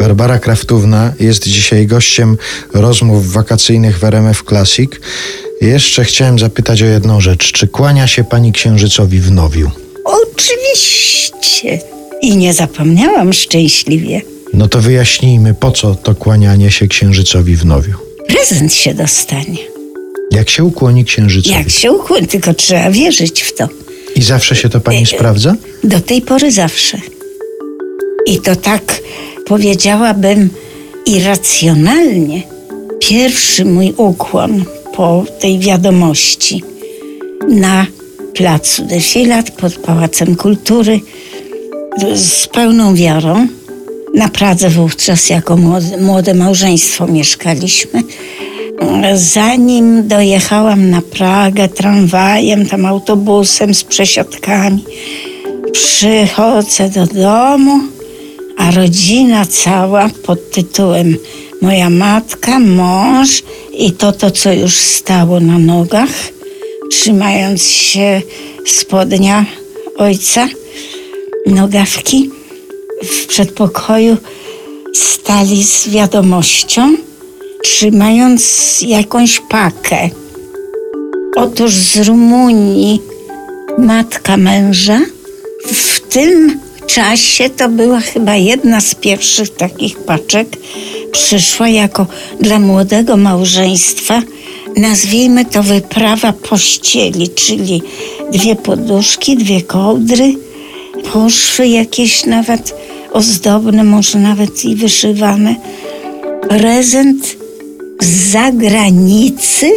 Barbara Kraftówna jest dzisiaj gościem rozmów wakacyjnych w RMF Classic. Jeszcze chciałem zapytać o jedną rzecz. Czy kłania się pani księżycowi w Nowiu? Oczywiście. I nie zapomniałam szczęśliwie. No to wyjaśnijmy, po co to kłanianie się księżycowi w Nowiu. Prezent się dostanie. Jak się ukłoni księżycowi? Jak się ukłoni, tylko trzeba wierzyć w to. I zawsze się to pani sprawdza? Do tej pory zawsze. I to tak powiedziałabym irracjonalnie. Pierwszy mój ukłon po tej wiadomości na placu Defilat pod Pałacem Kultury z pełną wiarą. Na Pradze wówczas jako młode, młode małżeństwo mieszkaliśmy. Zanim dojechałam na Pragę tramwajem, tam autobusem z przesiadkami, przychodzę do domu, a rodzina cała pod tytułem Moja matka, mąż i to, to co już stało na nogach, trzymając się spodnia ojca, nogawki, w przedpokoju stali z wiadomością, trzymając jakąś pakę. Otóż z Rumunii matka męża w tym czasie to była chyba jedna z pierwszych takich paczek. Przyszła jako dla młodego małżeństwa, nazwijmy to wyprawa pościeli, czyli dwie poduszki, dwie kołdry, poszwy jakieś nawet ozdobne, może nawet i wyszywane. Prezent z zagranicy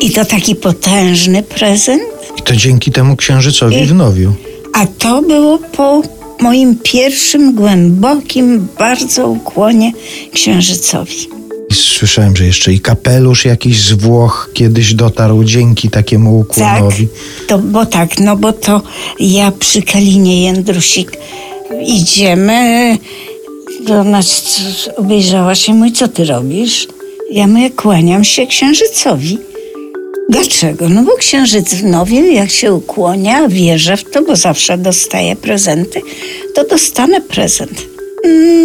i to taki potężny prezent. I to dzięki temu księżycowi w Nowiu. A to było po moim pierwszym głębokim bardzo ukłonie księżycowi. Słyszałem, że jeszcze i kapelusz jakiś z Włoch kiedyś dotarł dzięki takiemu Tak, ukłonowi. to, bo tak, no bo to ja przy Kalinie Jędrusik idziemy, do nas obejrzała się, mój, co ty robisz? Ja mówię, kłaniam się księżycowi. Dlaczego? No bo księżyc w Nowiu, jak się ukłonia, wierzę w to, bo zawsze dostaję prezenty, to dostanę prezent.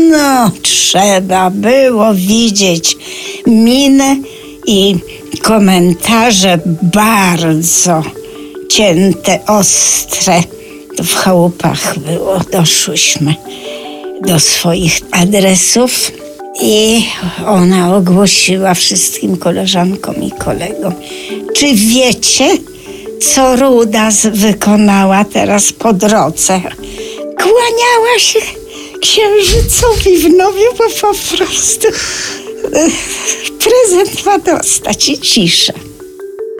No, trzeba było widzieć minę i komentarze bardzo cięte, ostre. To w chałupach było, doszłyśmy do swoich adresów i ona ogłosiła wszystkim koleżankom i kolegom. Czy wiecie, co Ruda z- wykonała teraz po drodze? Kłaniała się księżycowi w Nowiu, bo po prostu e, prezent ma dostać i cisza.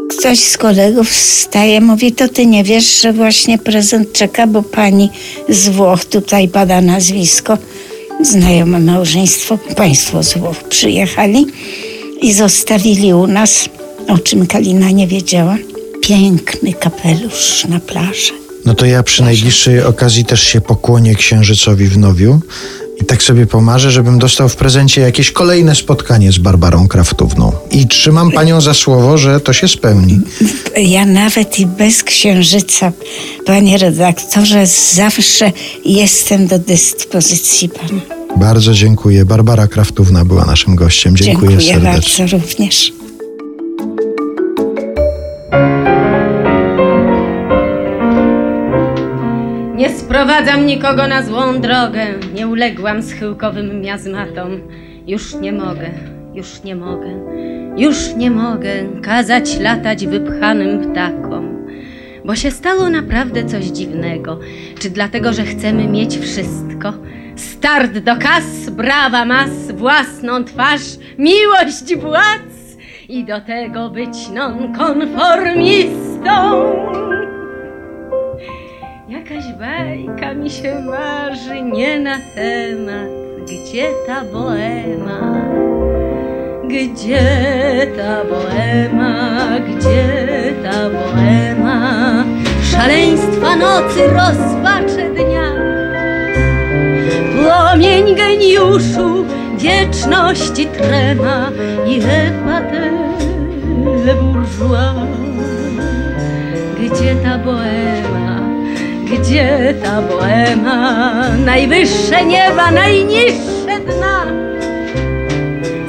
Ktoś z kolegów wstaje, mówi, to ty nie wiesz, że właśnie prezent czeka, bo pani z Włoch, tutaj pada nazwisko, znajome małżeństwo, państwo z Włoch przyjechali i zostawili u nas, o czym Kalina nie wiedziała, piękny kapelusz na plaży. No to ja przy najbliższej okazji też się pokłonię księżycowi w Nowiu i tak sobie pomarzę, żebym dostał w prezencie jakieś kolejne spotkanie z Barbarą Kraftówną. I trzymam panią za słowo, że to się spełni. Ja nawet i bez księżyca, panie redaktorze, zawsze jestem do dyspozycji pana. Bardzo dziękuję. Barbara Kraftówna była naszym gościem. Dziękuję, Dziękuję serdecznie. bardzo również. Nie sprowadzam nikogo na złą drogę, nie uległam schyłkowym miazmatom. Już nie mogę, już nie mogę, już nie mogę kazać latać wypchanym ptakom. Bo się stało naprawdę coś dziwnego. Czy dlatego, że chcemy mieć wszystko? Start do kas, brawa mas, własną twarz, miłość władz i do tego być nonkonformistą. Jakaś bajka mi się marzy nie na temat, gdzie ta boema? Gdzie ta boema? Gdzie ta boema? Szaleństwa nocy, rozpacze dnia. Płomień geniuszu, wieczności trema i epatę bourgeois. Gdzie ta boema? Gdzie ta boema? Najwyższe nieba, najniższe jedna.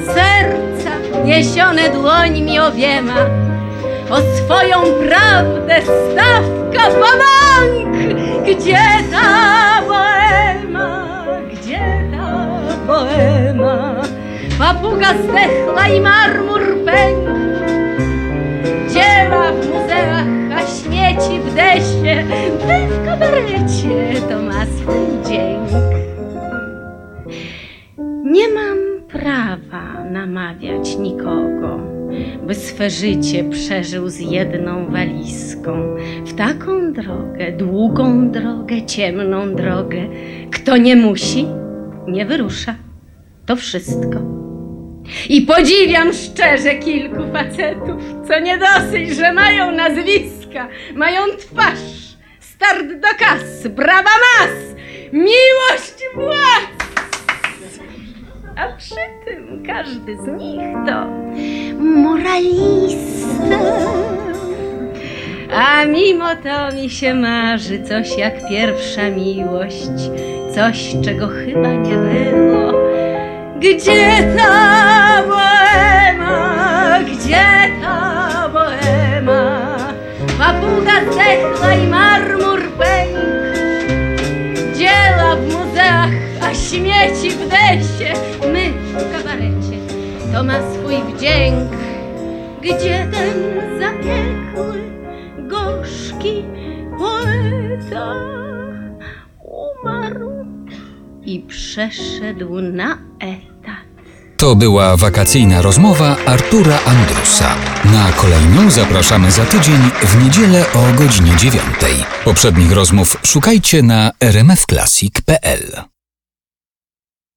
Serca niesione dłońmi obiema, o swoją prawdę stawka bank. Gdzie ta boema, gdzie ta boema? Papuga zdechła i marmur pękł. Dzieła w muzeach, śmieci w desie, w kabarecie to ma swój dzień. Nie mam prawa namawiać nikogo, by swe życie przeżył z jedną walizką. W taką drogę, długą drogę, ciemną drogę. Kto nie musi, nie wyrusza. To wszystko. I podziwiam szczerze kilku facetów, co nie dosyć, że mają mają twarz, start do kas, brawa mas, miłość władz. A przy tym każdy z nich to moralista. A mimo to mi się marzy coś jak pierwsza miłość, coś czego chyba nie było. Gdzie ta boema? Gdzie Papuga zdechła i marmur pękł. Dzieła w muzeach, a śmieci w desie. My w kabarecie, to ma swój wdzięk. Gdzie ten zapiekły, gorzki poeta umarł i przeszedł na etat. To była wakacyjna rozmowa Artura Andrusa. Na kolejną zapraszamy za tydzień w niedzielę o godzinie dziewiątej. Poprzednich rozmów szukajcie na rmfclassic.pl.